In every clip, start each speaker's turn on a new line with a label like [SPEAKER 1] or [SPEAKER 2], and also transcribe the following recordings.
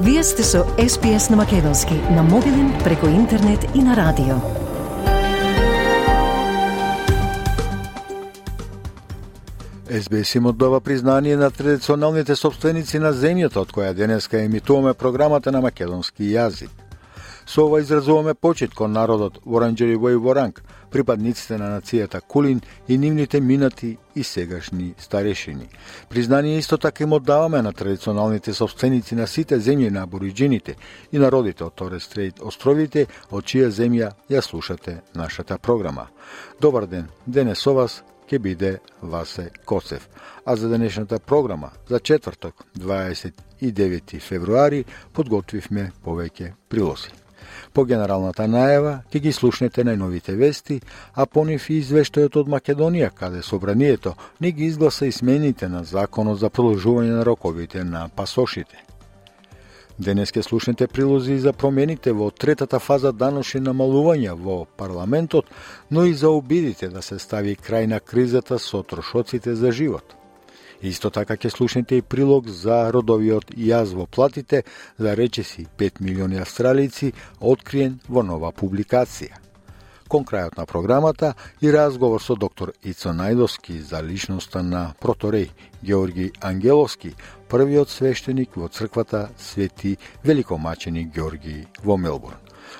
[SPEAKER 1] Вие сте со SPS на Македонски, на мобилен, преку интернет и на радио.
[SPEAKER 2] СБС им оддава признание на традиционалните собственици на земјата од која денеска емитуваме програмата на македонски јазик. Со ова изразуваме почет кон народот Воранџери Вој Воранг, припадниците на нацијата Кулин и нивните минати и сегашни старешини. Признание исто така им оддаваме на традиционалните собственици на сите земји на абориджините и народите од Торес Стрейт островите, од чија земја ја слушате нашата програма. Добар ден, денес со вас ќе биде Васе Коцев. А за денешната програма, за четврток, 29 февруари, подготвивме повеќе прилози. По генералната најава ќе ги слушнете најновите вести, а по нив и извештајот од Македонија, каде собранието не ги изгласа смените на законот за продолжување на роковите на пасошите. Денес ќе слушнете прилози за промените во третата фаза даношни намалувања во парламентот, но и за обидите да се стави крај на кризата со трошоците за живот. Исто така ќе слушнете и прилог за родовиот јаз во платите за речеси 5 милиони австралици, откриен во нова публикација. Кон крајот на програмата и разговор со доктор Ицо Најдовски за личноста на протореј Георги Ангеловски, првиот свештеник во црквата Свети Великомаченик Георги во Мелбурн.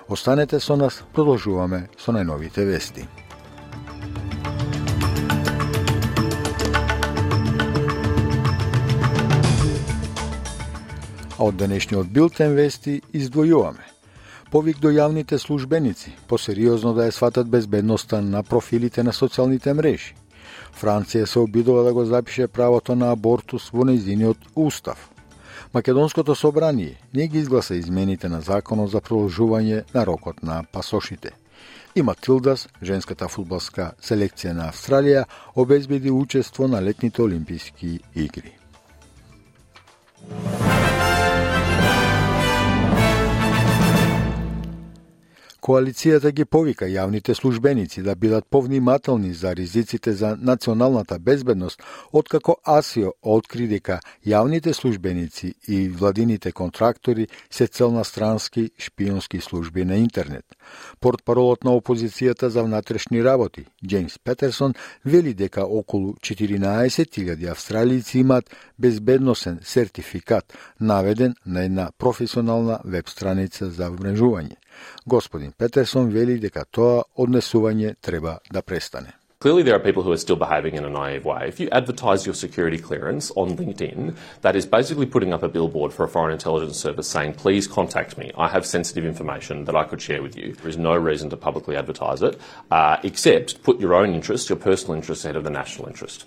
[SPEAKER 2] Останете со нас, продолжуваме со најновите вести. А од денешниот билтен вести издвојуваме. Повик до јавните службеници, посериозно да ја сватат безбедноста на профилите на социјалните мрежи. Франција се обидува да го запише правото на абортус во нејзиниот устав. Македонското собрание не ги изгласа измените на законот за продолжување на рокот на пасошите. И Матилдас, женската фудбалска селекција на Австралија, обезбеди учество на летните олимписки игри. Коалицијата ги повика јавните службеници да бидат повнимателни за ризиците за националната безбедност, откако АСИО откри дека јавните службеници и владините контрактори се цел на странски шпионски служби на интернет. Портпаролот на опозицијата за внатрешни работи, Джеймс Петерсон, вели дека околу 14.000 австралици имаат безбедносен сертификат, наведен на една професионална веб страница за вмрежување. Господин Петерсон вели дека тоа однесување треба да престане.
[SPEAKER 3] Clearly, there are people who are still behaving in a naive way. If you advertise your security clearance on LinkedIn, that is basically putting up a billboard for a foreign intelligence service saying, please contact me. I have sensitive information that I could share with you. There is no reason to publicly advertise it, uh, except put your own interest, your personal interest, ahead of the national interest.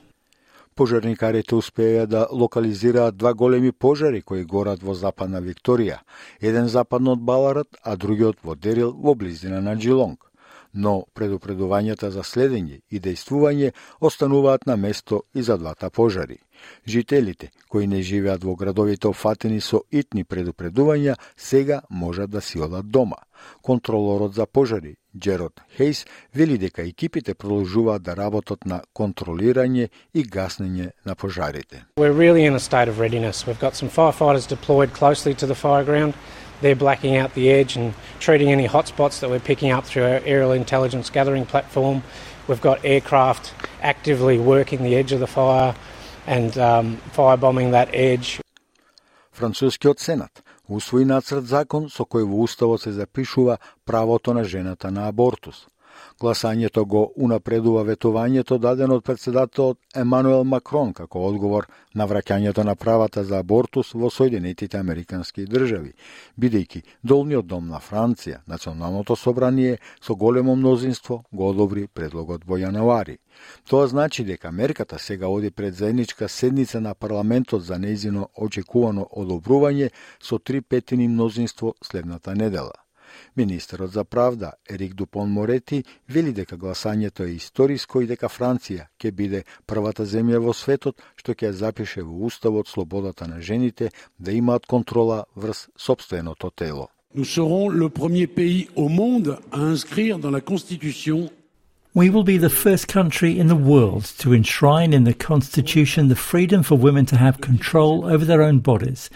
[SPEAKER 2] Пожарникарите успеа да локализираат два големи пожари кои горат во западна Викторија, еден западно од Баларат, а другиот во Дерил во близина на Джилонг но предупредувањата за следење и дејствување остануваат на место и за двата пожари. Жителите кои не живеат во градовите офатени со итни предупредувања сега можат да си одат дома. Контролорот за пожари Джерод Хейс вели дека екипите продолжуваат да работат на контролирање и гаснење на пожарите.
[SPEAKER 4] We're really in a state of readiness. We've got some firefighters deployed closely to the fire ground. They're blacking out the edge and treating any hotspots that we're picking up through our aerial intelligence gathering platform. We've got aircraft actively working the edge of the fire and um, firebombing that edge.
[SPEAKER 2] Францускиот сенат усвои нацрт закон со кој во уставот се запишува правото на жената на абортус. Гласањето го унапредува ветувањето дадено од председателот Емануел Макрон како одговор на враќањето на правата за абортус во Соединетите Американски држави, бидејќи долниот дом на Франција, Националното собрание со големо мнозинство го одобри предлогот во јануари. Тоа значи дека мерката сега оди пред заедничка седница на парламентот за нејзино очекувано одобрување со три петини мнозинство следната недела. Министерот за правда Ерик Дупон Морети вели дека гласањето е историско и дека Франција ќе биде првата земја во светот што ќе запише во уставот слободата на жените да имаат контрола врз собственото тело.
[SPEAKER 5] Nous serons le premier pays au monde à inscrire dans la Constitution
[SPEAKER 6] We will be the first country in the world to enshrine in the Constitution the freedom for women to have control over their own bodies.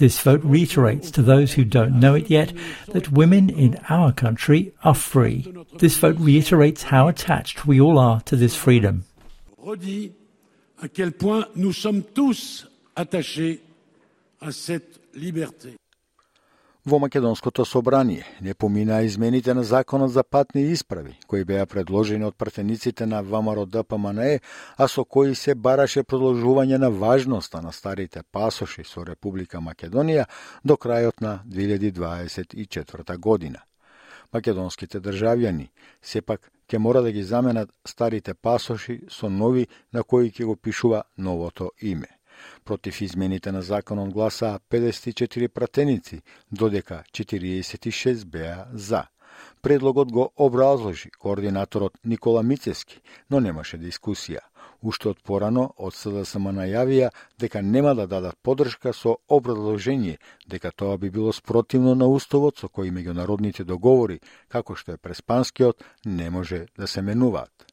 [SPEAKER 6] This vote reiterates to those who don't know it yet that women in our country are free. This vote reiterates how attached we all are to this freedom.
[SPEAKER 5] À quel point nous sommes tous attachés à cette liberté.
[SPEAKER 2] Во Македонското собрание не поминаа измените на Законот за патни исправи, кои беа предложени од пратениците на ВМРО ДПМНЕ, а со кои се бараше продолжување на важноста на старите пасоши со Република Македонија до крајот на 2024 година. Македонските државјани сепак ќе мора да ги заменат старите пасоши со нови на кои ќе го пишува новото име. Против измените на законот гласаа 54 пратеници, додека 46 беа за. Предлогот го образложи координаторот Никола Мицески, но немаше дискусија. Уште од порано од СДСМ најавија дека нема да дадат подршка со образложение дека тоа би било спротивно на уставот со кој меѓународните договори, како што е преспанскиот, не може да се менуваат.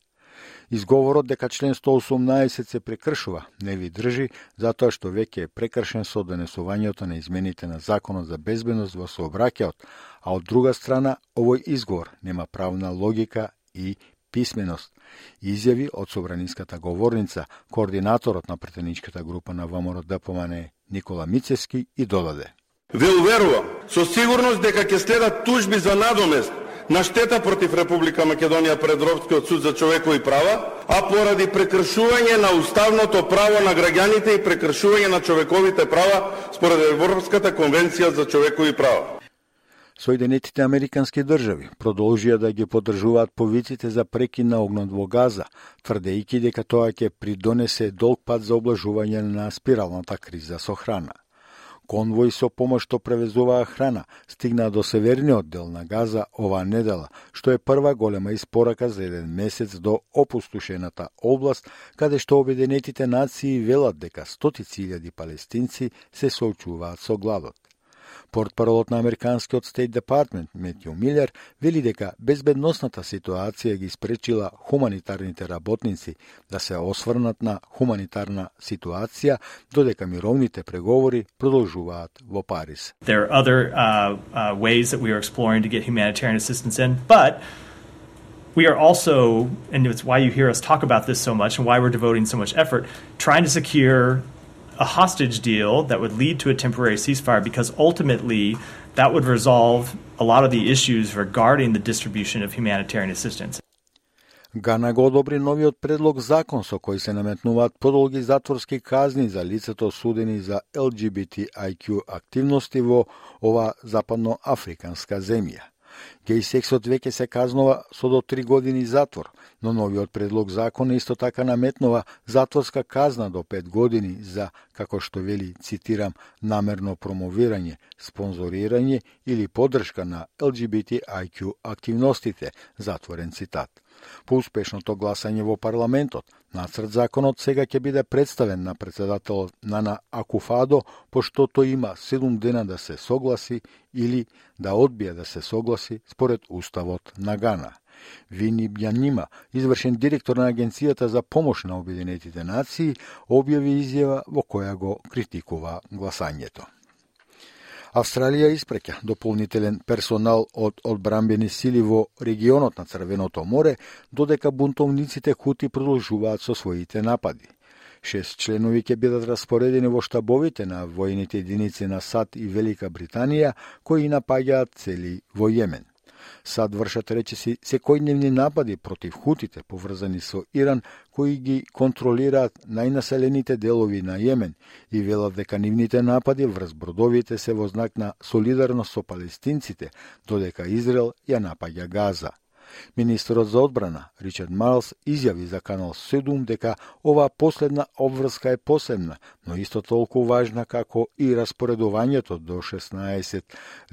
[SPEAKER 2] Изговорот дека член 118 се прекршува не ви држи затоа што веќе е прекршен со донесувањето на измените на Законот за безбедност во сообраќајот, а од друга страна овој изговор нема правна логика и писменост, изјави од Собранинската говорница, координаторот на претеничката група на ВМРО ДПМН Никола Мицески и додаде.
[SPEAKER 7] Ве уверувам со сигурност дека ќе следат тужби за надомест на штета против Република Македонија пред Европскиот суд за човекови права, а поради прекршување на уставното право на граѓаните и прекршување на човековите права според Европската конвенција за човекови права.
[SPEAKER 2] Соединетите Американски држави продолжија да ги поддржуваат повиците за прекин на огнот во Газа, тврдејќи дека тоа ќе придонесе долг пат за облажување на спиралната криза со храна. Конвој со помош што превезуваа храна стигна до северниот дел на Газа оваа недела, што е прва голема испорака за еден месец до опустошената област, каде што Обединетите нации велат дека стотици илјади палестинци се соочуваат со гладот. Портпаролот на Американскиот Стейт Департмент Метју Милер вели дека безбедносната ситуација ги спречила хуманитарните работници да се осврнат на хуманитарна ситуација, додека мировните преговори продолжуваат во Париз.
[SPEAKER 8] There are other uh, uh, ways that we are exploring to get humanitarian assistance in, but we are also, and it's why you hear us talk about this so much and why we're devoting so much effort, trying to secure a hostage deal that would lead to a temporary ceasefire because ultimately that would resolve a lot of the issues regarding the distribution of humanitarian assistance.
[SPEAKER 2] Гана го одобри новиот предлог закон со кој се наметнуваат подолги затворски казни за лицето судени за LGBTIQ активности во ова западноафриканска земја. Геј сексот веќе се казнува со до три години затвор, но новиот предлог закон исто така наметнува затворска казна до 5 години за, како што вели, цитирам, намерно промовирање, спонзорирање или поддршка на LGBTIQ активностите, затворен цитат. По успешното гласање во парламентот, нацрт законот сега ќе биде представен на председателот Нана Акуфадо, пошто тој има 7 дена да се согласи или да одбие да се согласи според уставот на Гана. Вини Бјанима, извршен директор на Агенцијата за помош на Обединетите нации, објави изјава во која го критикува гласањето. Австралија испреќа дополнителен персонал од одбрамбени сили во регионот на Црвеното море, додека бунтовниците Хути продолжуваат со своите напади. Шест членови ќе бидат распоредени во штабовите на војните единици на САД и Велика Британија, кои напаѓаат цели во Јемен. САД вршат речиси секојдневни напади против хутите поврзани со Иран кои ги контролираат најнаселените делови на Јемен и велат дека нивните напади врз бродовите се во знак на солидарност со палестинците, додека Израел ја напаѓа Газа. Министерот за одбрана Ричард Марлс изјави за Канал 7 дека оваа последна обврска е посебна, но исто толку важна како и распоредувањето до 16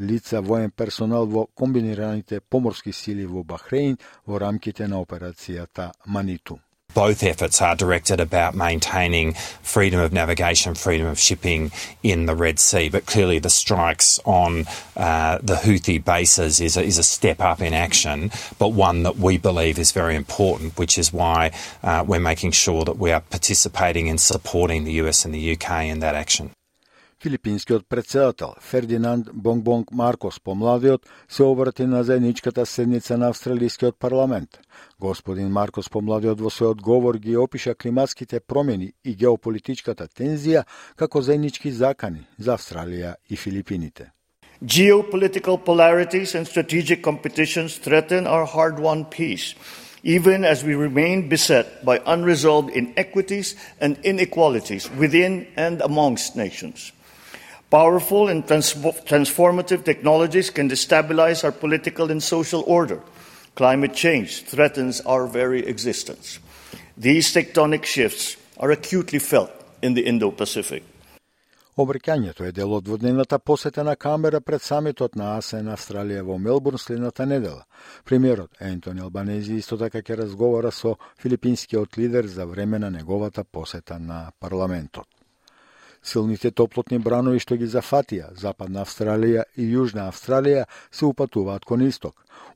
[SPEAKER 2] лица воен персонал во комбинираните поморски сили во Бахрейн во рамките на операцијата Маниту.
[SPEAKER 9] both efforts are directed about maintaining freedom of navigation, freedom of shipping in the Red Sea. But clearly, the strikes on uh, the Houthi bases is a, is a step up in action, but one that we believe is very important, which is why uh, we're making sure that we are participating and supporting the US and the UK in that action.
[SPEAKER 2] Филипинскиот председател Фердинанд Бонгбонг Маркос помладиот се обрати на заедничката седница на Австралискиот парламент. Господин Маркос помладиот во својот говор ги опиша климатските промени и геополитичката тензија како заеднички закани за Австралија и Филипините.
[SPEAKER 10] Geopolitical polarities and strategic competitions threaten our hard won peace, even as we remain beset by unresolved inequities and inequalities within and amongst nations. Powerful and transformative technologies can destabilize our political and social order. Climate change threatens our very existence. These tectonic shifts are acutely felt in the Indo Pacific.
[SPEAKER 2] Обрекањето е дел од дводневната посета на Камбера пред самитот на АСЕН Австралија во Мелбурн следната недела. Премиерот Ентони Албанези исто така ќе разговара со филипинскиот лидер за време на неговата посета на парламентот. Силните топлотни бранови што ги зафатија Западна Австралија и Јужна Австралија се упатуваат кон исток.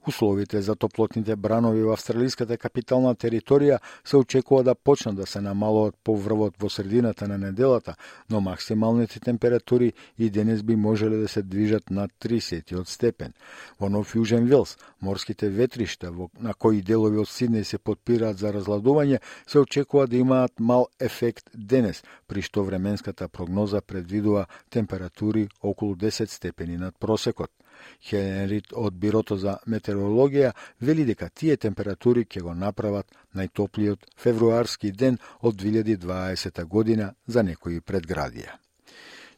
[SPEAKER 2] Условите за топлотните бранови во австралиската капитална територија се очекува да почнат да се намалуваат поврвот во средината на неделата, но максималните температури и денес би можеле да се движат над 30 степен. Во Нов Јужен Вилс, морските ветришта во, на кои делови од Сиднеј се подпираат за разладување, се очекува да имаат мал ефект денес, при што временската прогноза предвидува температури околу 10 степени над просекот. Хенрит од Бирото за метеорологија вели дека тие температури ќе го направат најтоплиот февруарски ден од 2020 година за некои предградија.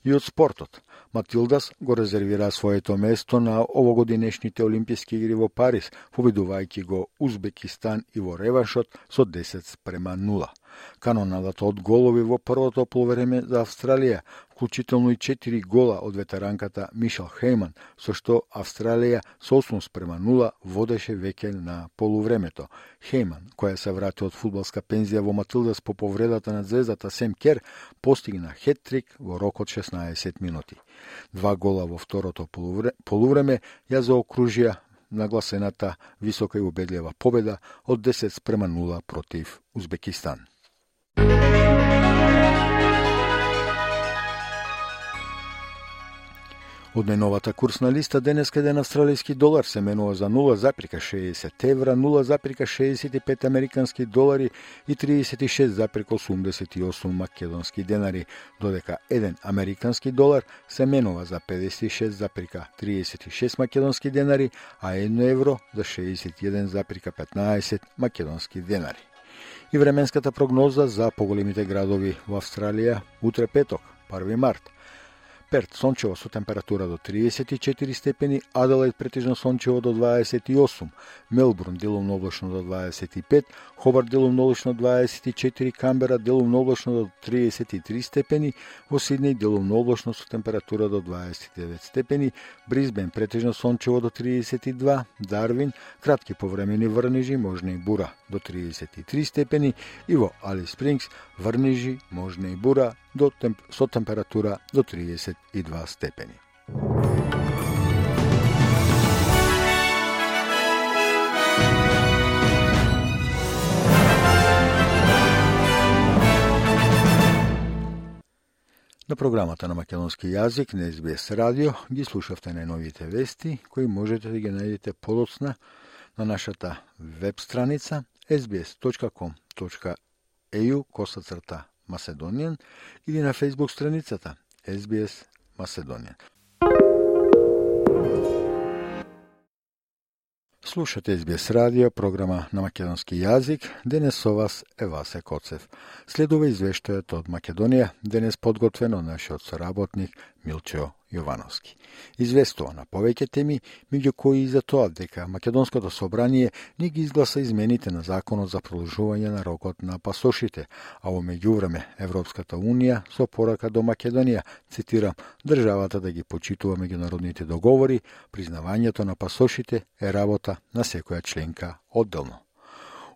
[SPEAKER 2] И од спортот. Матилдас го резервира своето место на овогодинешните Олимписки игри во Париз, победувајќи го Узбекистан и во Ревашот со 10 према 0. Канонадата од голови во првото полувреме за Австралија, вклучително и 4 гола од ветеранката Мишел Хейман, со што Австралија со 8 спрема 0 водеше веќе на полувремето. Хейман, која се врати од фудбалска пензија во Матилдас по повредата на звездата Сем Кер, постигна хеттрик во рок од 16 минути. Два гола во второто полувреме ја заокружија нагласената висока и убедлива победа од 10 спрема 0 против Узбекистан. Од најновата курсна листа денес еден австралијски долар се менува за 0,60 евра, 0,65 американски долари и 36,88 македонски денари, додека 1 американски долар се менува за 56,36 македонски денари, а 1 евро за 61,15 македонски денари. И временската прогноза за поголемите градови во Австралија утре петок, 1 март – Перт сончево со температура до 34 степени, Аделаид претежно сончево до 28, Мелбурн делумно облачно до 25, Хобар делумно облачно 24, Камбера делумно облачно до 33 степени, во Сиднеј делумно облачно со температура до 29 степени, Бризбен претежно сончево до 32, Дарвин кратки повремени врнежи, можна и бура до 33 степени и во Али Спрингс врнежи, можна и бура до темп, со температура до 32 степени. На програмата на македонски јазик на SBS радио ги слушавте најновите вести кои можете да ги најдете подоцна на нашата веб страница sbs.com.eu косацрта Macedonian или на Facebook страницата SBS Macedonian. Слушате SBS радио, програма на македонски јазик. Денес со вас е Васе Коцев. Следува извештајот од Македонија, денес подготвено нашиот соработник Милчо Јовановски. Известува на повеќе теми, меѓу кои и за тоа дека Македонското собрание не ги изгласа измените на законот за продолжување на рокот на пасошите, а во меѓувреме Европската унија со порака до Македонија, цитирам, државата да ги почитува меѓународните договори, признавањето на пасошите е работа на секоја членка одделно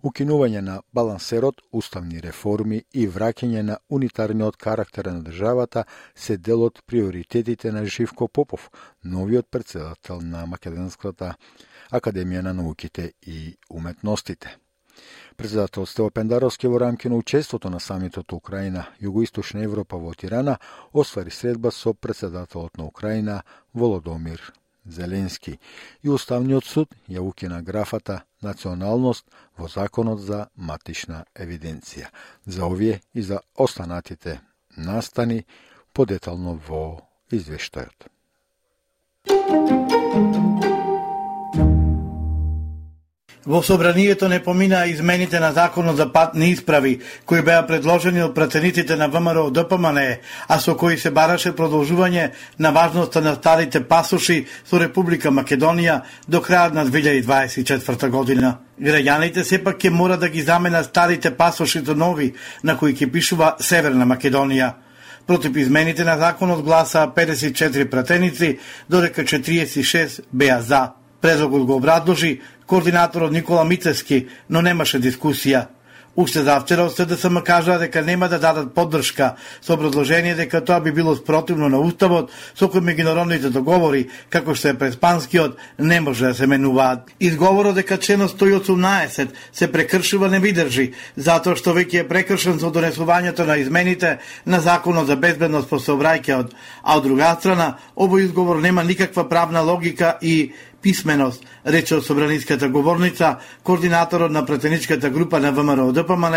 [SPEAKER 2] укинување на балансерот, уставни реформи и враќање на унитарниот карактер на државата се дел од приоритетите на Живко Попов, новиот председател на Македонската Академија на науките и уметностите. Председател Стево Пендаровски во рамки на учеството на самитот Украина Југоисточна Европа во Тирана оствари средба со председателот на Украина Володомир Зеленски и Уставниот суд ја укина графата националност во Законот за матична евиденција. За овие и за останатите настани подетално во извештајот.
[SPEAKER 11] Во собранието не поминаа измените на законот за патни исправи, кои беа предложени од пратениците на ВМРО ДПМН, а со кои се бараше продолжување на важноста на старите пасоши со Република Македонија до крајот на 2024 година. Граѓаните сепак ќе мора да ги заменат старите пасоши со нови, на кои ќе пишува Северна Македонија. Против измените на законот гласаа 54 пратеници, додека 46 беа за. Предлогот го обрадложи координаторот Никола Мицевски, но немаше дискусија. Уште завчера од СДСМ кажаа дека нема да дадат поддршка со образложение дека тоа би било спротивно на Уставот со кој меѓународните договори, како што е преспанскиот, не може да се менуваат. Изговорот дека членот 118 се прекршува не видржи, затоа што веќе е прекршен со донесувањето на измените на Законот за безбедност по сообраќајот, а од друга страна, овој изговор нема никаква правна логика и писменост, рече од собраниската говорница, координаторот на пратеничката група на ВМРО ДПМН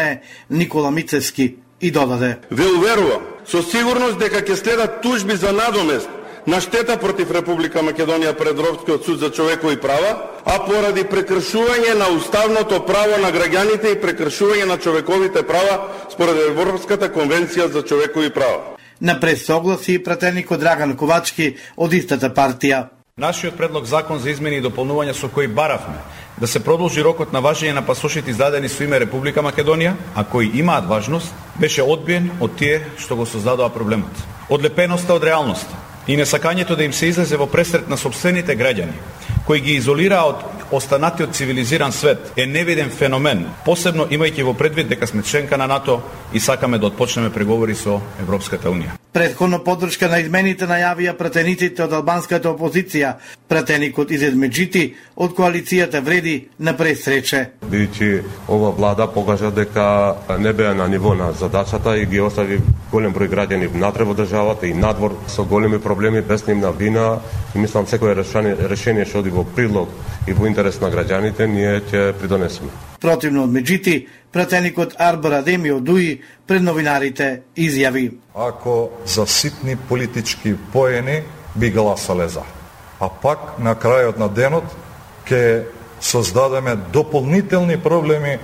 [SPEAKER 11] Никола Мицевски и додаде.
[SPEAKER 7] Ве уверувам со сигурност дека ќе следат тужби за надомест на штета против Република Македонија пред Европскиот суд за човекови права, а поради прекршување на уставното право на граѓаните и прекршување на човековите права според Европската конвенција за човекови права.
[SPEAKER 11] На пресогласи пратеникот Драган Ковачки од истата партија.
[SPEAKER 12] Нашиот предлог закон за измени и дополнување со кој баравме да се продолжи рокот на важење на пасошите издадени со име Република Македонија, а кои имаат важност, беше одбиен од тие што го создадоа проблемот. Одлепеноста од реалноста и несакањето да им се излезе во пресрет на собствените граѓани, кои ги изолираа од останатиот цивилизиран свет е невиден феномен, посебно имајќи во предвид дека сме членка на НАТО и сакаме да отпочнеме преговори со Европската Унија.
[SPEAKER 11] Предходно поддршка на измените најавија пратениците од албанската опозиција. Пратеникот Изед Меджити од коалицијата вреди на пресрече.
[SPEAKER 13] Бидејќи ова влада покажа дека не беа на ниво на задачата и ги остави голем број граѓани внатре во државата и надвор со големи проблеми без нивна вина и мислам секој решение, решение што оди во прилог и во интерес на граѓаните ние ќе придонесеме.
[SPEAKER 11] Противно од Меджити, пратеникот Арбор Адеми од ДУИ пред новинарите изјави.
[SPEAKER 14] Ако за ситни политички поени би гласале за. А пак на крајот на денот ќе создадеме дополнителни проблеми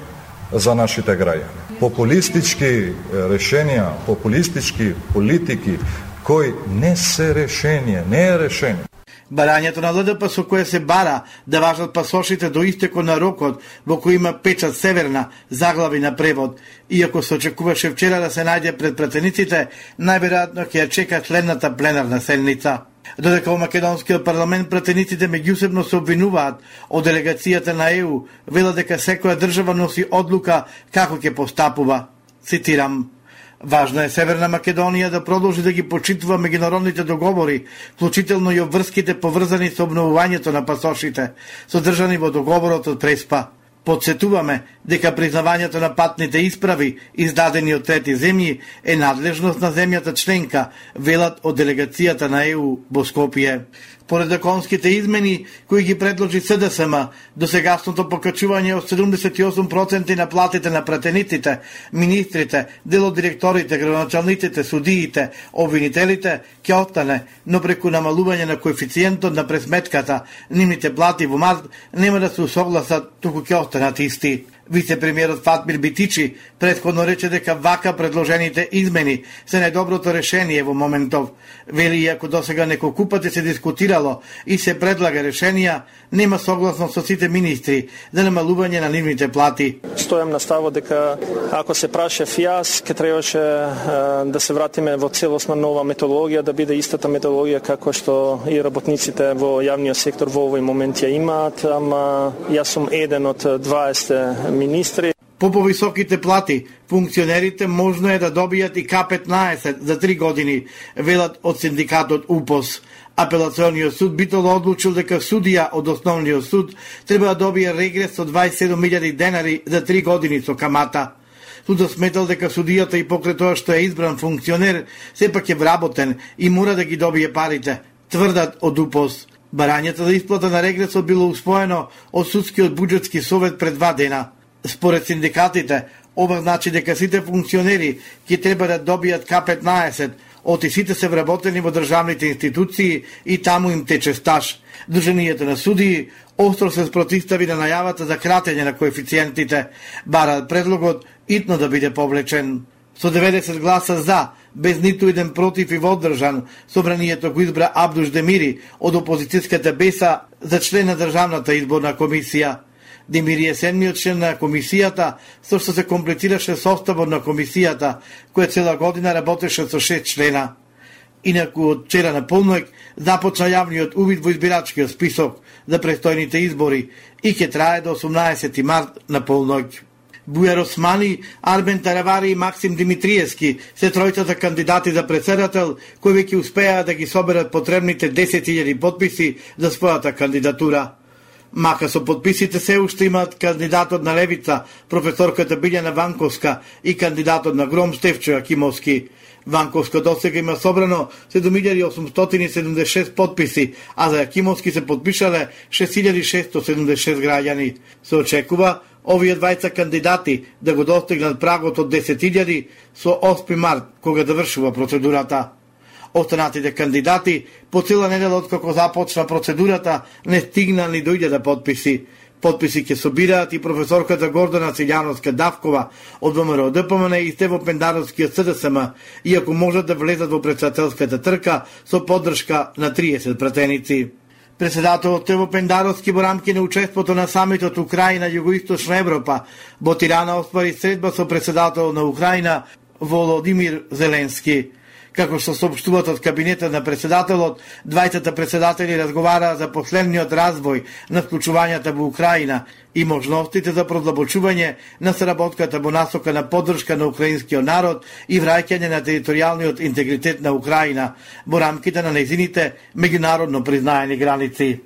[SPEAKER 14] за нашите граѓани. Популистички решенија, популистички политики кои не се решение, не е решение.
[SPEAKER 11] Барањето на ЛДП со кое се бара да важат пасошите до истеко на рокот во кој има печат северна заглави на превод, иако се очекуваше вчера да се најде пред пратениците, најверојатно ќе ја чека следната пленарна седница. Додека во Македонскиот парламент пратениците меѓусебно се обвинуваат од делегацијата на ЕУ, вела дека секоја држава носи одлука како ќе постапува. Цитирам. Важно е Северна Македонија да продолжи да ги почитува меѓународните договори, вклучително и обврските поврзани со обновувањето на пасошите, содржани во договорот од Преспа. Подсетуваме дека признавањето на патните исправи, издадени од трети земји, е надлежност на земјата членка, велат од делегацијата на ЕУ во Скопје. Поред законските измени кои ги предложи СДСМ, до сегашното покачување од 78% на платите на пратениците, министрите, делодиректорите, градоначалниците, судиите, обвинителите ќе остане, но преку намалување на коефициентот на пресметката, нивните плати во март нема да се усогласат, туку ќе останат исти. Вице-премиерот Фатмир Битичи предходно рече дека вака предложените измени се најдоброто решение во моментов. Вели, иако досега неколку пати се дискутирало и се предлага решенија, нема согласност со сите министри за намалување на нивните плати.
[SPEAKER 15] Стојам на ставот дека ако се прашав јас, ке требаше да се вратиме во целосна нова методологија, да биде истата методологија како што и работниците во јавниот сектор во овој момент ја имаат, ама јас сум еден од 20 министри.
[SPEAKER 11] По повисоките плати, функционерите можно е да добијат и К-15 за три години, велат од синдикатот УПОС. Апелациониот суд битоло одлучил дека судија од основниот суд треба да добие регрес од 27.000 денари за три години со камата. Судот сметал дека судијата и покрај тоа што е избран функционер, сепак е вработен и мора да ги добие парите, тврдат од УПОС. Барањето за исплата на регресот било успоено од судскиот буџетски совет пред два дена. Според синдикатите, ова значи дека сите функционери ќе треба да добијат К-15, оти сите се вработени во државните институции и таму им тече стаж. Друженијата на судии остро се спротивстави на најавата за кратење на коефициентите, бара предлогот итно да биде повлечен. Со 90 гласа за, без ниту еден против и водржан, собранието го избра Абдуш Демири од опозицијската беса за член на Државната изборна комисија. Демири е член на комисијата, со што се комплетираше составот на комисијата, која цела година работеше со шест члена. Инаку од вчера на полнок започна јавниот увид во избирачкиот список за престојните избори и ќе трае до 18 март на полнок. Бујар Османи, Армен Таравари и Максим Димитриевски се тројцата кандидати за председател кои веќе успеа да ги соберат потребните 10.000 подписи за својата кандидатура. Мака со подписите се уште имаат кандидатот на Левица, професорката Билјана Ванковска и кандидатот на Гром Стефчо Акимовски. Ванковска досега има собрано 7876 подписи, а за Јакимовски се подпишале 6676 граѓани. Се очекува овие двајца кандидати да го достигнат прагот од 10.000 со 8 март, кога завршува процедурата. Останатите кандидати по цела недела откако започна процедурата не стигна ни дојде да подписи. Подписи ќе собираат и професорката Гордана Силјановска Давкова од ВМРО ДПМН и Стево Пендаровскиот СДСМ, иако можат да влезат во председателската трка со поддршка на 30 пратеници. Председателот Тево Пендаровски во рамки на учеството на самитот Украина Југоисточна Европа во Тирана оспари средба со председател на Украина Володимир Зеленски. Како што сообщуваат од кабинетот на председателот, двајцата председатели разговараа за последниот развој на вклучувањата во Украина и можностите за продлабочување на сработката во насока на поддршка на украинскиот народ и враќање на територијалниот интегритет на Украина во рамките на незините меѓународно признаени граници.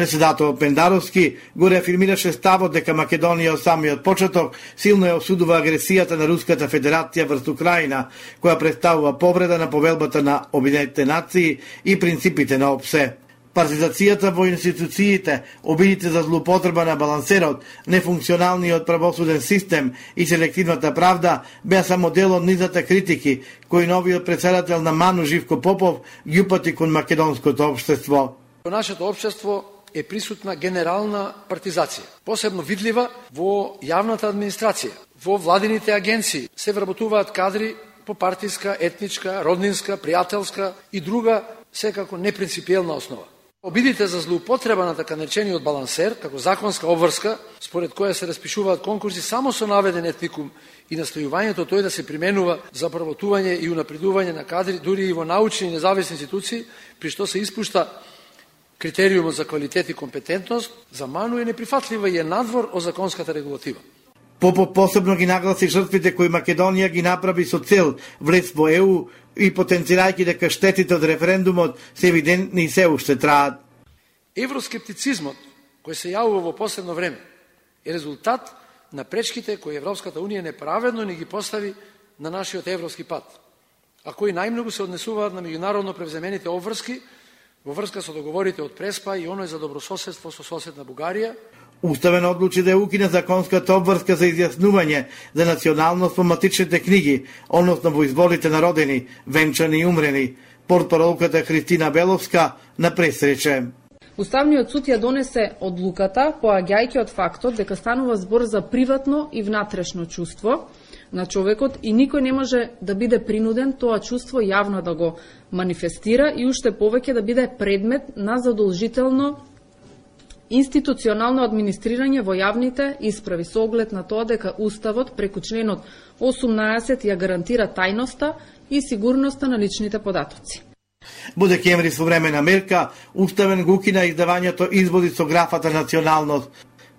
[SPEAKER 11] Председател Пендаровски го реафирмираше ставот дека Македонија од самиот почеток силно ја осудува агресијата на Руската Федерација врз Украина, која представува повреда на повелбата на Обединетите нации и принципите на ОПСЕ. Партизацијата во институциите, обидите за злоупотреба на балансерот, нефункционалниот правосуден систем и селективната правда беа само дел од низата критики кои новиот председател на Ману Живко Попов ги упати кон македонското општество.
[SPEAKER 16] Нашето општество е присутна генерална партизација, посебно видлива во јавната администрација, во владините агенции. Се вработуваат кадри по партиска, етничка, роднинска, пријателска и друга секако непринципиелна основа. Обидите за злоупотреба на така наречениот балансер, како законска обврска, според која се распишуваат конкурси само со наведен етникум и настојувањето тој да се применува за правотување и унапредување на кадри дури и во научни и независни институции, при што се испушта критериумот за квалитет и компетентност, за Ману е неприфатлива и е надвор од законската регулатива.
[SPEAKER 11] Попов посебно ги нагласи жртвите кои Македонија ги направи со цел влез во ЕУ и потенцирајќи дека штетите од референдумот се евидентни и се уште траат.
[SPEAKER 16] Евроскептицизмот кој се јавува во последно време е резултат на пречките кои Европската Унија неправедно ни ги постави на нашиот европски пат, а кои најмногу се однесуваат на меѓународно превземените обврски во врска со договорите од Преспа и оној за добрососедство со соседна Бугарија.
[SPEAKER 11] Уставен одлучи да укине законската обврска за изјаснување за националност во матичните книги, односно во изволите народени, венчани и умрени. Портпаролката Христина Беловска на пресрече.
[SPEAKER 17] Уставниот суд ја донесе одлуката, поаѓајќи од фактот дека станува збор за приватно и внатрешно чувство на човекот и никој не може да биде принуден тоа чувство јавно да го манифестира и уште повеќе да биде предмет на задолжително институционално администрирање во јавните исправи со оглед на тоа дека Уставот преку членот 18 ја гарантира тајноста и сигурноста на личните податоци.
[SPEAKER 11] Во декември со време на мерка, Уставен го укина издавањето изводи со графата националност.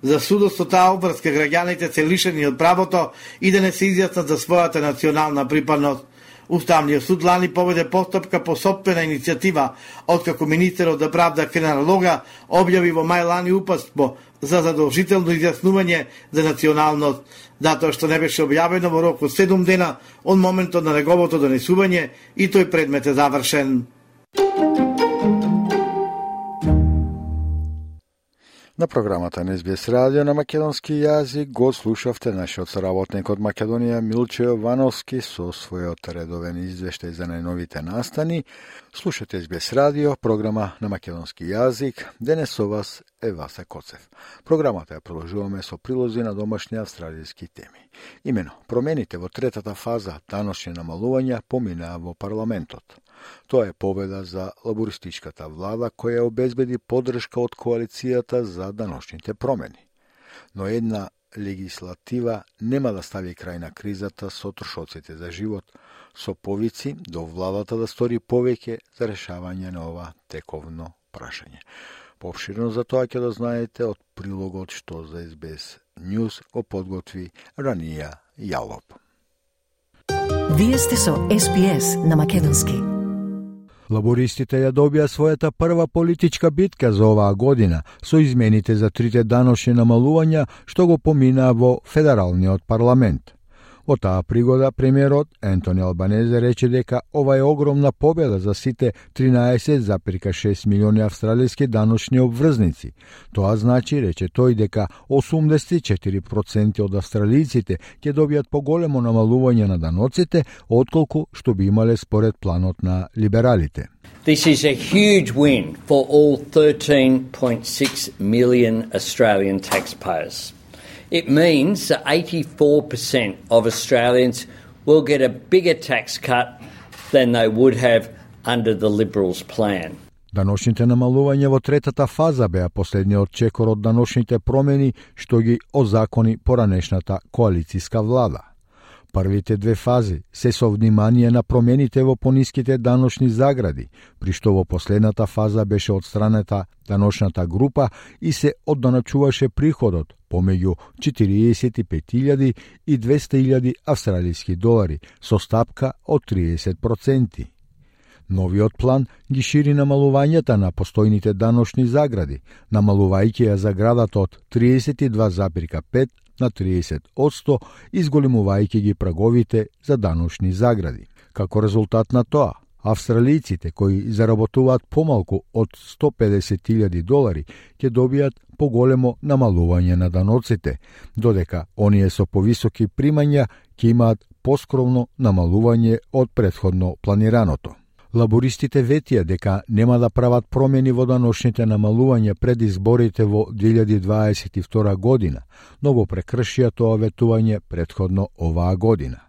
[SPEAKER 11] За судост со таа обврска граѓаните се лишени од правото и да не се изјаснат за својата национална припадност. Уставниот суд лани поведе постапка по собствена иницијатива, откако министерот за правда Кренар Лога објави во мај лани упаство за задолжително изјаснување за националност, затоа што не беше објавено во рок од 7 дена од моментот на неговото донесување и тој предмет е завршен.
[SPEAKER 2] На програмата на СБС радио на македонски јазик го слушавте нашиот соработник од Македонија Милче Јовановски со својот редовен извештај за најновите настани. Слушате СБС радио, програма на македонски јазик. Денес со вас е Васа Коцев. Програмата ја продолжуваме со прилози на домашни австралијски теми. Имено, промените во третата фаза даношни намалувања поминаа во парламентот. Тоа е победа за лабористичката влада која обезбеди подршка од коалицијата за даношните промени. Но една легислатива нема да стави крај на кризата со трошоците за живот, со повици до владата да стори повеќе за решавање на ова тековно прашање. Пообширно за тоа ќе дознаете од прилогот што за СБС Ньюс го подготви Ранија Јалоп.
[SPEAKER 1] Вие сте со СПС на Македонски.
[SPEAKER 2] Лабористите ја добија својата прва политичка битка за оваа година со измените за трите даношни намалувања што го поминаа во Федералниот парламент. Во таа пригода премиерот Ентони Албанезе рече дека ова е огромна победа за сите 13,6 милиони австралијски даночни обврзници. Тоа значи, рече тој, дека 84% од австралијците ќе добијат поголемо намалување на даноците, отколку што би имале според планот на либералите.
[SPEAKER 18] This is a huge win for all 13.6 million Australian taxpayers. It means that 84% of Australians will get a bigger tax cut than they would have under the Liberals' plan.
[SPEAKER 2] Даношните намалувања во третата фаза беа последниот чекор од даношните промени што ги озакони поранешната коалициска влада. Првите две фази се со внимание на промените во пониските даношни загради, при што во последната фаза беше одстранета даношната група и се одданачуваше приходот помеѓу 45.000 и 200.000 австралијски долари со стапка од 30%. Новиот план ги шири намалувањата на постојните даношни загради, намалувајќи ја заградата од 32,5 на 30%, изголемувајќи ги праговите за даношни загради. Како резултат на тоа, австралијците кои заработуваат помалку од 150.000 долари ќе добијат поголемо намалување на даноците, додека оние со повисоки примања ќе имаат поскромно намалување од предходно планираното. Лабористите ветија дека нема да прават промени во даношните намалувања пред изборите во 2022 година, но го прекршија тоа ветување предходно оваа година.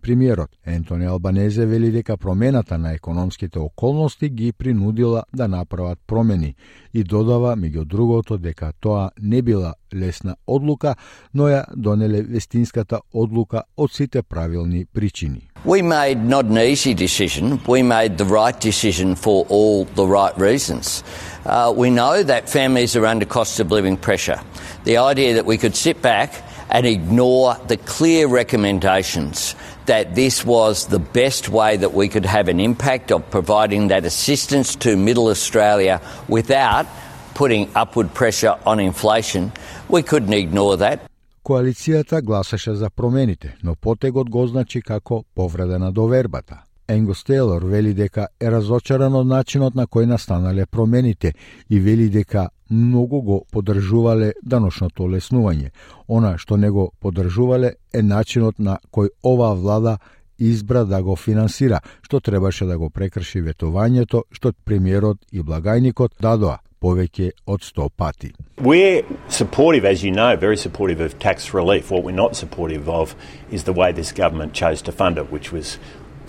[SPEAKER 2] Премиерот Ентони Албанезе вели дека промената на економските околности ги принудила да направат промени и додава меѓу другото дека тоа не била лесна одлука, но ја донеле вестинската одлука од сите правилни причини.
[SPEAKER 18] We made not an easy decision, we made the right decision for all the right reasons. Uh, we know that families are under cost of living pressure. The idea that we could sit back and ignore the clear recommendations that this was the best way that we could have an impact of providing that assistance to Middle Australia without putting upward pressure on inflation. We couldn't ignore that.
[SPEAKER 2] Коалицијата гласаше за промените, но потегот го значи како повреда на довербата. Енгос Тейлор вели дека е разочаран од начинот на кој настанале промените и вели дека многу го подржувале даношното леснување. Она што не го подржувале е начинот на кој оваа влада избра да го финансира, што требаше да го прекрши ветувањето што премиерот и благајникот дадоа повеќе од 100 пати.
[SPEAKER 19] We're supportive, as you know, very supportive of tax relief. What we're not supportive of is the way this government chose to fund it, which was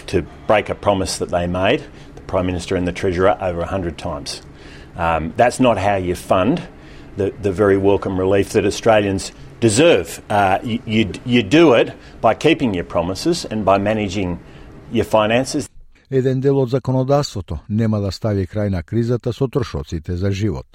[SPEAKER 19] to break a promise that they made, the Prime Minister and the Treasurer, over 100 times. Um, that's not how you fund the, the very welcome relief that Australians deserve. Uh, you, you, you do it by keeping your promises and by managing your finances.
[SPEAKER 2] Еден дел од законодавството нема да стави крај на кризата со трошоците за живот.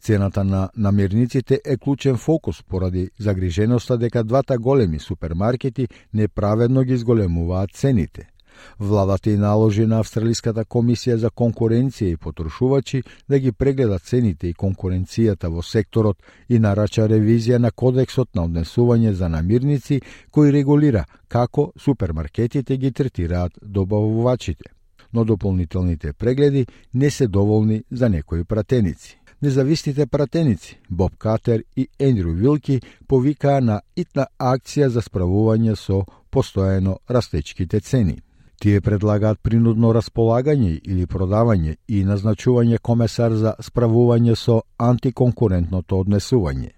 [SPEAKER 2] Цената на намирниците е клучен фокус поради загриженоста дека двата големи супермаркети неправедно ги изголемуваат цените. Владата и наложи на Австралиската комисија за конкуренција и потрошувачи да ги прегледа цените и конкуренцијата во секторот и нарача ревизија на кодексот на однесување за намирници кој регулира како супермаркетите ги третираат добавувачите. Но дополнителните прегледи не се доволни за некои пратеници. Независните пратеници Боб Катер и Ендрю Вилки повикаа на итна акција за справување со постојано растечките цени. Тие предлагаат принудно располагање или продавање и назначување комесар за справување со антиконкурентното однесување.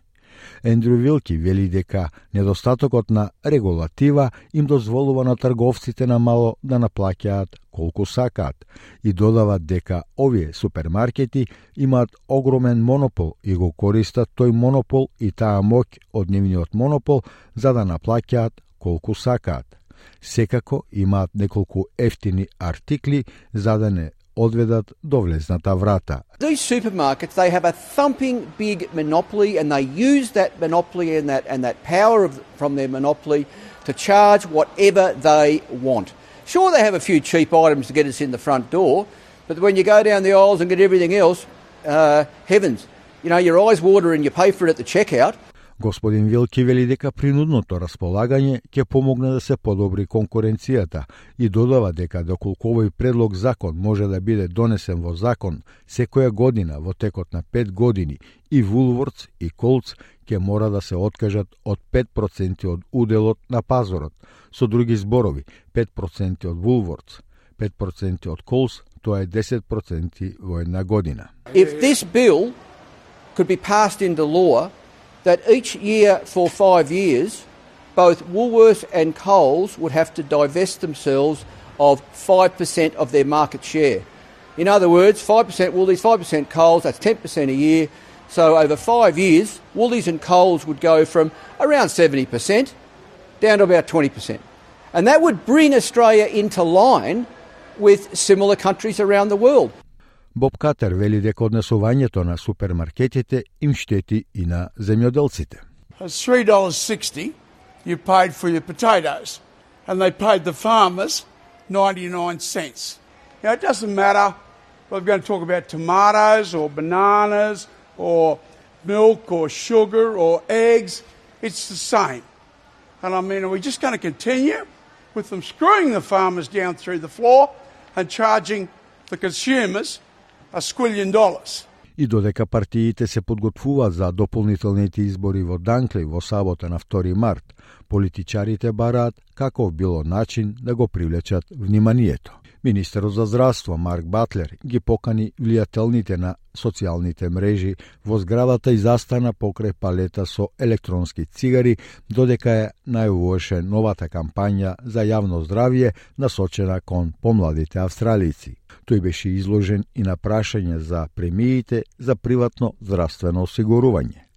[SPEAKER 2] Ендрю Вилки вели дека недостатокот на регулатива им дозволува на трговците на мало да наплаќаат колку сакаат и додават дека овие супермаркети имаат огромен монопол и го користат тој монопол и таа моќ од нивниот монопол за да наплаќаат колку сакаат. Секако имаат неколку ефтини артикли за да не одведат до влезната врата.
[SPEAKER 20] These supermarkets, they have a thumping big monopoly and they use that monopoly and that, and that power of, from their monopoly to charge whatever they want. Sure, they have a few cheap items to get us in the front door, but when you go down the aisles and get everything else, uh, heavens, you know, your eyes water and you pay for it at the checkout.
[SPEAKER 2] Господин Вилки вели дека принудното располагање ќе помогне да се подобри конкуренцијата и додава дека доколку овој предлог закон може да биде донесен во закон секоја година во текот на 5 години и Вулворц и Колц ќе мора да се откажат од 5% од уделот на пазорот. Со други зборови, 5% од Вулворц, 5% од Колц, тоа е 10% во една година.
[SPEAKER 20] If this bill could be passed into law, that each year for five years, both Woolworths and Coles would have to divest themselves of 5% of their market share. In other words, 5% Woolies, 5% Coles, that's 10% a year. So over five years, Woolies and Coles would go from around 70% down to about 20%. And that would bring Australia into line with similar countries around the world.
[SPEAKER 2] Боб Катер вели дека однесувањето на супермаркетите им штети и на земјоделците.
[SPEAKER 21] It's $3.60 you paid for your potatoes, and they paid the farmers 99 cents. Now, it doesn't matter whether we're going to talk about tomatoes or bananas or milk or sugar or eggs, it's the same. And I mean, are we just going to continue with them screwing the farmers down through the floor and charging the consumers a squillion dollars.
[SPEAKER 2] И додека партиите се подготвуваат за дополнителните избори во Данкли во сабота на 2 март, политичарите бараат каков било начин да го привлечат вниманието. Министерот за здравство Марк Батлер ги покани влијателните на социјалните мрежи во зградата и застана покрај палета со електронски цигари, додека е најуваше новата кампања за јавно здравје насочена кон помладите австралици. Тој беше изложен и на прашање за премиите за приватно здравствено осигурување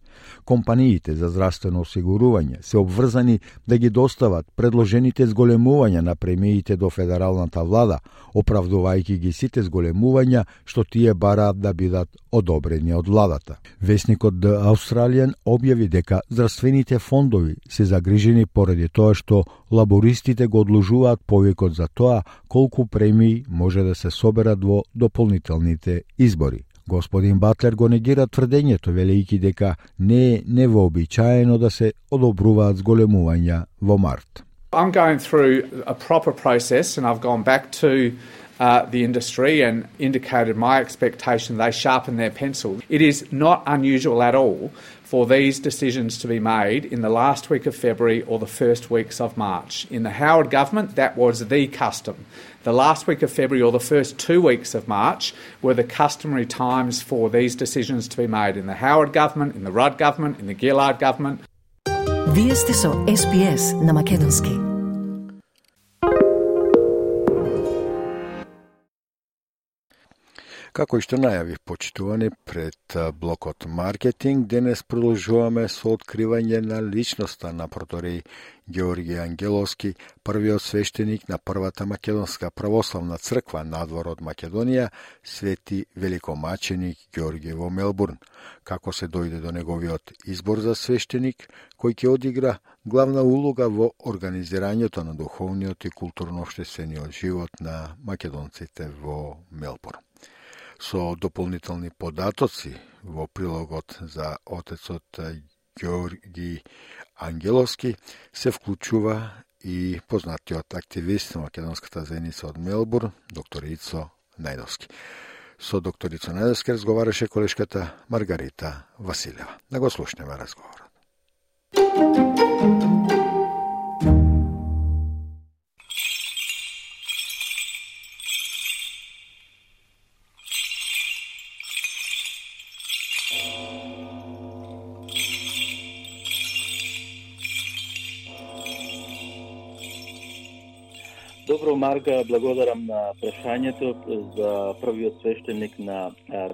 [SPEAKER 2] компаниите за здравствено осигурување се обврзани да ги достават предложените зголемувања на премиите до федералната влада, оправдувајќи ги сите зголемувања што тие бараат да бидат одобрени од владата. Весникот The Australian објави дека здравствените фондови се загрижени поради тоа што лабористите го одложуваат повикот за тоа колку премии може да се соберат во дополнителните избори. Господин Батлер го негира тврдењето, велејќи дека не е невообичаено да се одобруваат зголемувања во март.
[SPEAKER 22] I'm going through a proper process and I've gone back to
[SPEAKER 23] uh, the industry and indicated my expectation they sharpen their pencil. It is not unusual at all for these decisions to be made in the last week of February or the first weeks of March. In the Howard government, that was the custom. The last week of February or the first two weeks of March were the customary times for these decisions to be made in the Howard government, in the Rudd government, in the Gillard government.
[SPEAKER 1] Вие сте со SPS на Македонски.
[SPEAKER 2] Како и што најавив почитувани пред блокот маркетинг, денес продолжуваме со откривање на личноста на проторей Георги Ангеловски, првиот свештеник на првата македонска православна црква надвор од Македонија, свети великомаченик Георги во Мелбурн. Како се дојде до неговиот избор за свештеник, кој ќе одигра главна улога во организирањето на духовниот и културно-обштествениот живот на македонците во Мелбурн со дополнителни податоци во прилогот за отецот Георги Ангеловски се вклучува и познатиот активист на македонската заедница од Мелбурн, доктор Ицо Најдовски. Со доктор Ицо Најдовски разговараше колешката Маргарита Василева. Да го слушнеме разговорот.
[SPEAKER 24] Марга, благодарам на прашањето за првиот свештеник на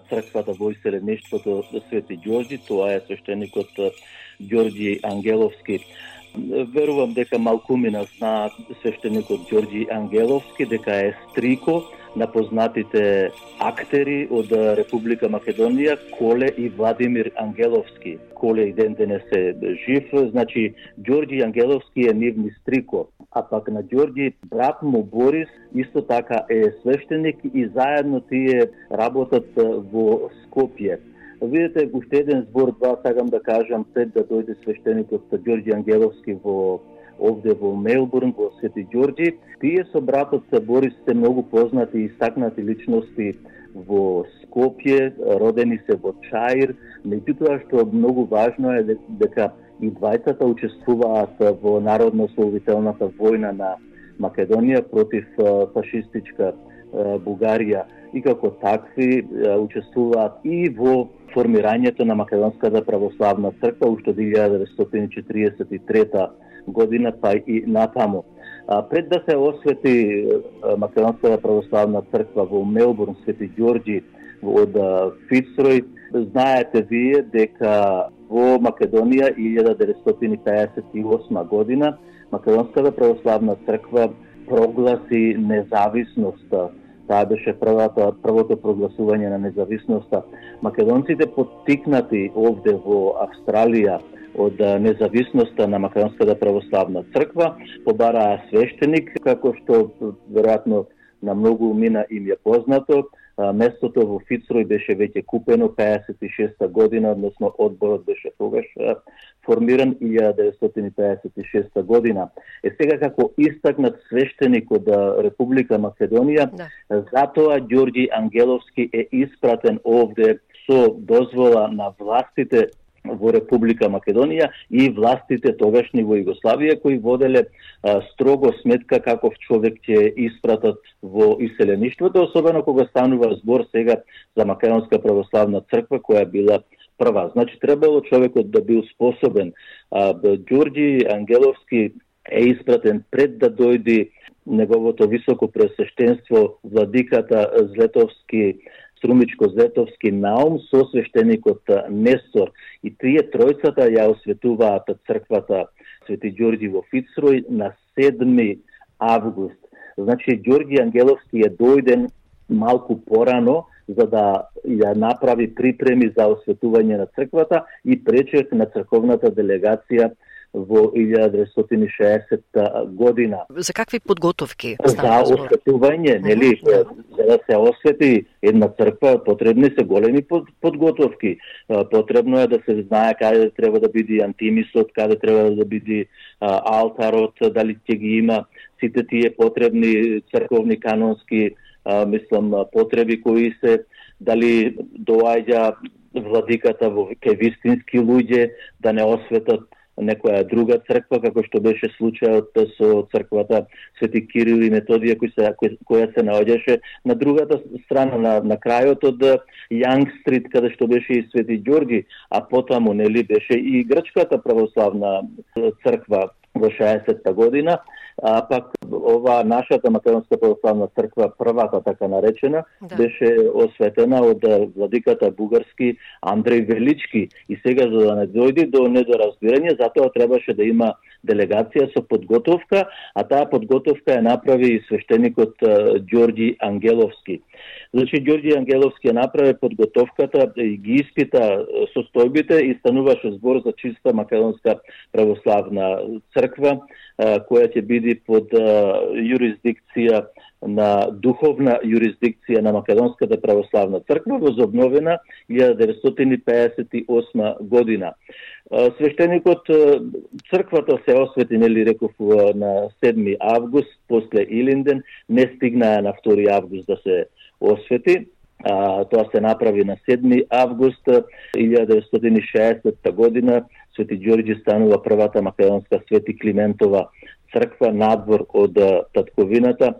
[SPEAKER 24] црквата во иселеништвото Свети Ѓорѓи, тоа е свештеникот Ѓорѓи Ангеловски. Верувам дека малку малкумина знаат свештеникот Ѓорѓи Ангеловски, дека е стрико на познатите актери од Република Македонија, Коле и Владимир Ангеловски. Коле и ден денес е жив, значи Ѓорѓи Ангеловски е нивни стрико, а пак на Ѓорѓи брат му Борис исто така е свештеник и заедно тие работат во Скопје. Видете, уште еден збор, два сакам да кажам, пред да дојде свештеникот Ѓорѓи Ангеловски во овде во Мелбурн, во Свети Ѓорѓи. Тие со братот Борис се многу познати и стакнати личности во Скопје, родени се во Чаир, меѓутоа што многу важно е дека и двајцата учествуваат во народно-ословителната војна на Македонија против фашистичка Бугарија и како такви учествуваат и во формирањето на Македонската православна црква уште 1943 година, па и натаму. А, пред да се освети Македонската православна црква во Мелбурн, Свети Ѓорѓи од Фицрој, знаете вие дека во Македонија 1958 година Македонската православна црква прогласи независноста. Таа беше првата, првото прогласување на независноста. Македонците поттикнати овде во Австралија од независноста на Македонската православна црква, побараа свештеник, како што веројатно на многу умина им е познато. Местото во Фицрој беше веќе купено 56 година, односно одборот беше тогаш формиран 1956 година. Е сега како истакнат свештеник од Република Македонија, да. затоа Ѓорѓи Ангеловски е испратен овде со дозвола на властите во Република Македонија и властите тогашни во Југославија кои воделе а, строго сметка каков човек ќе испратат во иселеништвото, особено кога станува збор сега за Македонска православна црква која била прва. Значи требало човекот да бил способен. А, Ѓорѓи Ангеловски е испратен пред да дојди неговото високо пресвещенство владиката Злетовски Струмичко Зетовски наум со свештеникот Нестор и тие тројцата ја осветуваат црквата Свети Ѓорѓи во Фицрој на 7 август. Значи Ѓорѓи Ангеловски е дојден малку порано за да ја направи припреми за осветување на црквата и пречек на црковната делегација во 1960 година.
[SPEAKER 1] За какви подготовки?
[SPEAKER 24] За осветување, нели, за да се освети една црква, потребни се големи подготовки. Потребно е да се знае каде треба да биде антимисот, каде треба да биде алтарот, дали ќе ги има сите тие потребни црковни канонски мислам потреби кои се дали доаѓа владиката во вистински луѓе да не осветат некоја друга црква, како што беше случајот со црквата Свети Кирил и Методија, кој се, која се наоѓаше на другата страна, на, на крајот од Јанг Стрит, каде што беше и Свети Ѓорги, а потаму, нели, беше и Грчката православна црква во 60-та година, а пак ова нашата македонска православна црква, првата така наречена, да. беше осветена од владиката бугарски Андреј Велички и сега за да не дојде до недоразбирање, затоа требаше да има делегација со подготовка, а таа подготовка ја направи и свештеникот Ѓорѓи Ангеловски. Значи, Ѓорѓи Ангеловски ја направи подготовката и ги испита состојбите и стануваше збор за чиста македонска православна црква, која ќе биде под јурисдикција на духовна јурисдикција на Македонската православна црква возобновена 1958 година. Свештеникот црквата се освети, нели реков, на 7 август после Илинден, не стигнаа на 2 август да се освети. А, тоа се направи на 7 август 1960 година. Свети Ѓорѓи станува првата македонска Свети Климентова црква надвор од татковината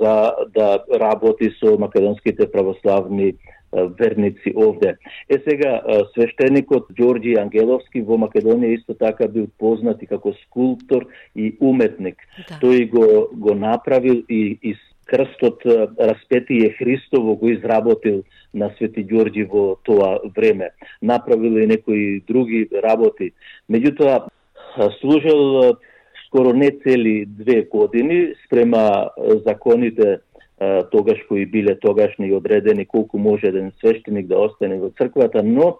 [SPEAKER 24] за да работи со македонските православни верници овде. Е сега, свештеникот Ѓорѓи Ангеловски во Македонија исто така бил познат и како скулптор и уметник. Да. Тој го, го направил и, и крстот Распетие Христово го изработил на Свети Ѓорѓи во тоа време. Направил и некои други работи. Меѓутоа, служил скоро не цели две години спрема законите тогаш кои биле тогашни и одредени колку може еден свештеник да остане во црквата, но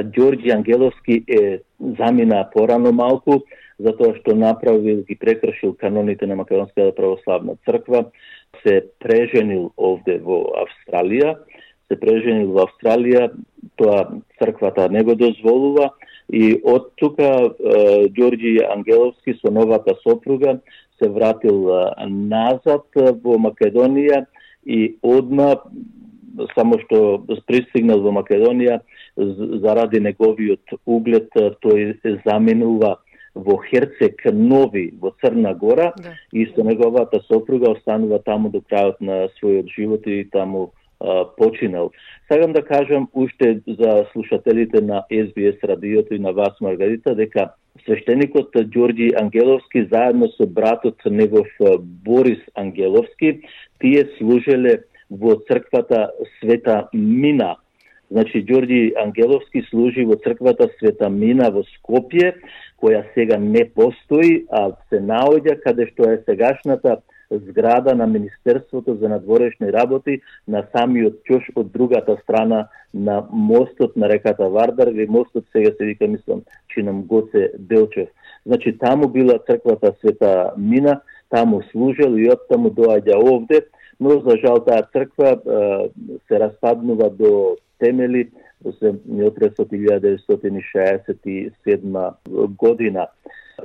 [SPEAKER 24] Ѓорѓи Ангеловски е замина порано малку, затоа што направил ги прекршил каноните на Македонската православна црква, се преженил овде во Австралија, се преженил во Австралија, тоа црквата не го дозволува и од тука Ѓорѓи Ангеловски со новата сопруга се вратил назад во Македонија и одма само што пристигнал во Македонија заради неговиот углед тој заменува во Херцег Нови во Црна Гора да. и со неговата сопруга останува таму до крајот на својот живот и таму а, починал. Сакам да кажам уште за слушателите на СБС радиото и на вас Маргарита дека свештеникот Ѓорѓи Ангеловски заедно со братот негов Борис Ангеловски тие служеле во црквата Света Мина Значи, Ѓорѓи Ангеловски служи во црквата Света Мина во Скопје, која сега не постои, а се наоѓа каде што е сегашната зграда на Министерството за надворешни работи на самиот ќош од другата страна на мостот на реката Вардар, или мостот сега се вика, мислам, чинам Гоце Делчев. Значи, таму била црквата Света Мина, таму служел и од таму доаѓа овде, но за жал таа црква се распаднува до темели се од 1967 година.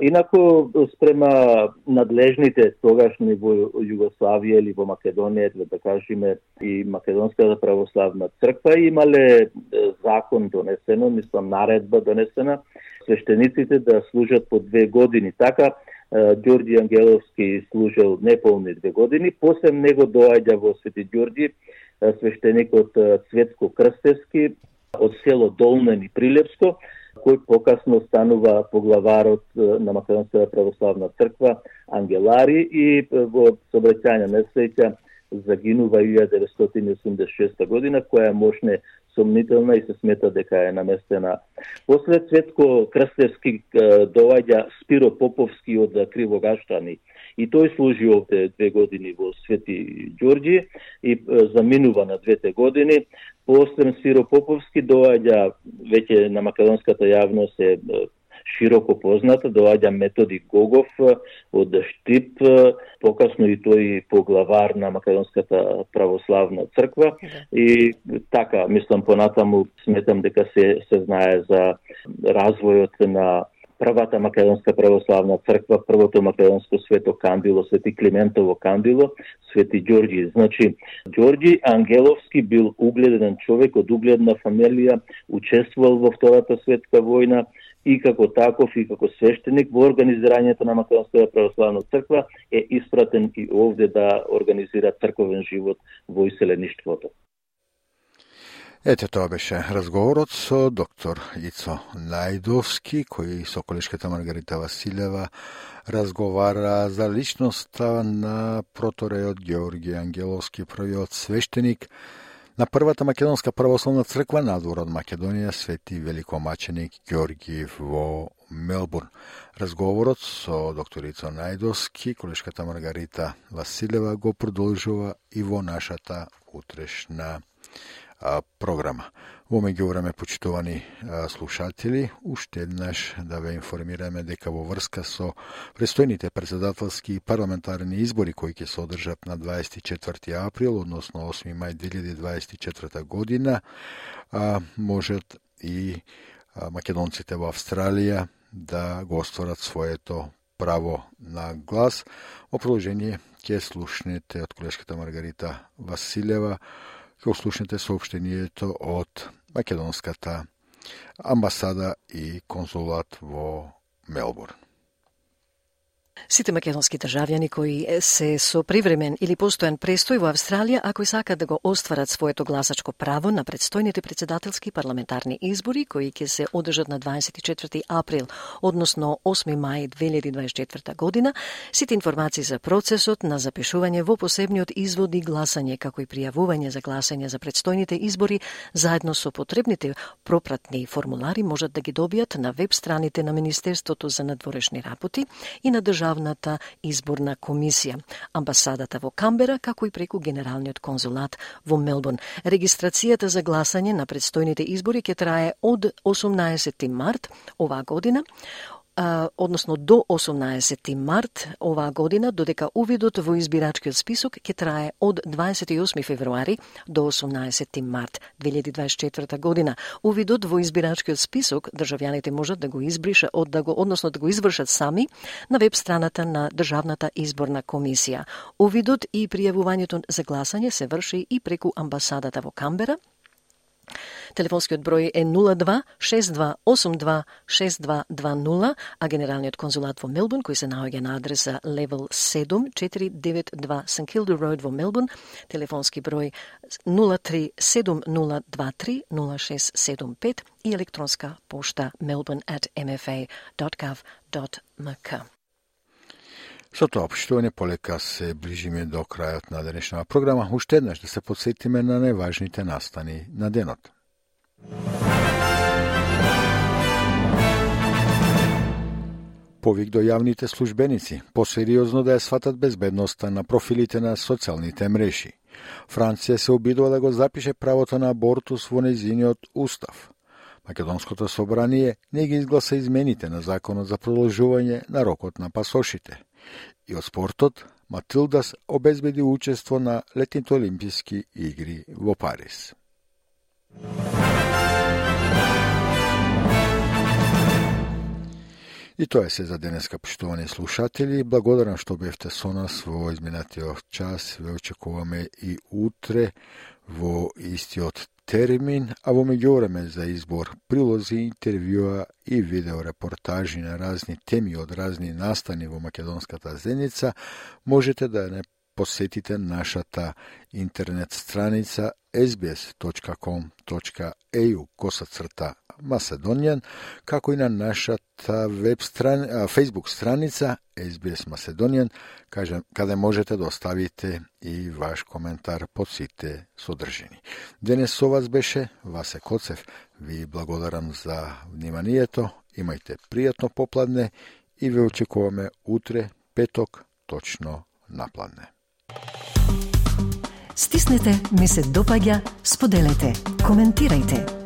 [SPEAKER 24] Инаку, спрема надлежните тогашни во Југославија или во Македонија, да кажеме, и Македонската православна црква имале закон донесено, мислам наредба донесена, свештениците да служат по две години. Така, Ѓорѓи Ангеловски служел неполни две години, после него доаѓа во Свети Ѓорѓи свештеникот Цветко Крстевски, од село Долнен и Прилепско, кој покасно станува поглаварот на Македонската православна црква Ангелари и во собраќање несреќа загинува 1986 година, која е мощне сомнителна и се смета дека е наместена. После Цветко Крстевски доаѓа Спиро Поповски од Кривогаштани и тој служи овде две години во Свети Ѓорѓи и заминува на двете години. После Спиро Поповски доаѓа веќе на македонската јавност е широко позната, доаѓа Методи Гогов од Штип, покасно и тој поглавар на Македонската православна црква и така, мислам понатаму сметам дека се се знае за развојот на првата македонска православна црква, првото македонско свето кандило, свети Климентово кандило, свети Ѓорѓи. Значи, Ѓорѓи Ангеловски бил угледен човек од угледна фамилија, учествувал во Втората светска војна и како таков и како свештеник во организирањето на Македонската православна црква е испратен и овде да организира црковен живот во иселеништвото.
[SPEAKER 2] Ете, тоа беше разговорот со доктор Ицо Најдовски, кој со колешката Маргарита Василева разговара за личноста на протореот Георги Ангеловски, првиот свештеник на првата македонска православна црква надвор од Македонија, свети великомаченик Георгиев во Мелбурн. Разговорот со докторица Најдовски, колешката Маргарита Василева го продолжува и во нашата утрешна а, програма. Во меѓувреме, почитувани а, слушатели, уште еднаш да ве информираме дека во врска со престојните председателски и парламентарни избори кои ќе се одржат на 24 април, односно 8 мај 2024 година, а, можат и а, македонците во Австралија да го остварат своето право на глас. Во продолжение ќе слушнете од колешката Маргарита Василева ќе слушнете сообщението од Македонската амбасада и консулат во Мелбурн.
[SPEAKER 1] Сите македонски државјани кои се со привремен или постојан престој во Австралија, ако сакат да го остварат своето гласачко право на предстојните председателски парламентарни избори кои ќе се одржат на 24 април, односно 8 мај 2024 година, сите информации за процесот на запишување во посебниот извод и гласање, како и пријавување за гласање за предстојните избори, заедно со потребните пропратни формулари можат да ги добијат на веб страните на Министерството за надворешни работи и на држава Државната изборна комисија, амбасадата во Камбера, како и преку Генералниот конзулат во Мелбурн. Регистрацијата за гласање на предстојните избори ќе трае од 18 март оваа година односно до 18 март оваа година, додека увидот во избирачкиот список ќе трае од 28 февруари до 18 март 2024 година. Увидот во избирачкиот список државјаните можат да го избрише, од да го односно да го извршат сами на веб страната на Државната изборна комисија. Увидот и пријавувањето за гласање се врши и преку амбасадата во Камбера, Телефонскиот број е 02 6282 6220, а Генералниот конзулат во Мелбурн, кој се наоѓа на адреса Level 7 492 St. Kilda Road во Мелбурн, телефонски број 037023 0675 и електронска пошта melbourne at mfa.gov.mk.
[SPEAKER 2] Со тоа обштување полека се ближиме до крајот на денешната програма. Уште еднаш да се подсетиме на најважните настани на денот. Повик до јавните службеници, посериозно да ја сватат безбедноста на профилите на социјалните мрежи. Франција се обидува да го запише правото на абортус во незиниот устав. Македонското собрание не ги изгласа измените на законот за продолжување на рокот на пасошите. И од спортот, Матилдас обезбеди учество на летните олимписки игри во Париз. И тоа е се за денеска, поштовани слушатели. Благодарам што бевте со нас во изминатиот час. Ве очекуваме и утре во истиот термин, а во меѓувреме за избор прилози, интервјуа и видеорепортажи на разни теми од разни настани во македонската зеница, можете да не посетите нашата интернет страница sbs.com.eu косацрта Macedonian, како и на нашата веб стран, Facebook страница SBS Macedonian, каде можете да оставите и ваш коментар под сите содржини. Денес со вас беше Васе Коцев. Ви благодарам за вниманието. Имајте пријатно попладне и ве очекуваме утре, петок, точно напладне.
[SPEAKER 1] Стиснете, ми се допаѓа, споделете, коментирајте.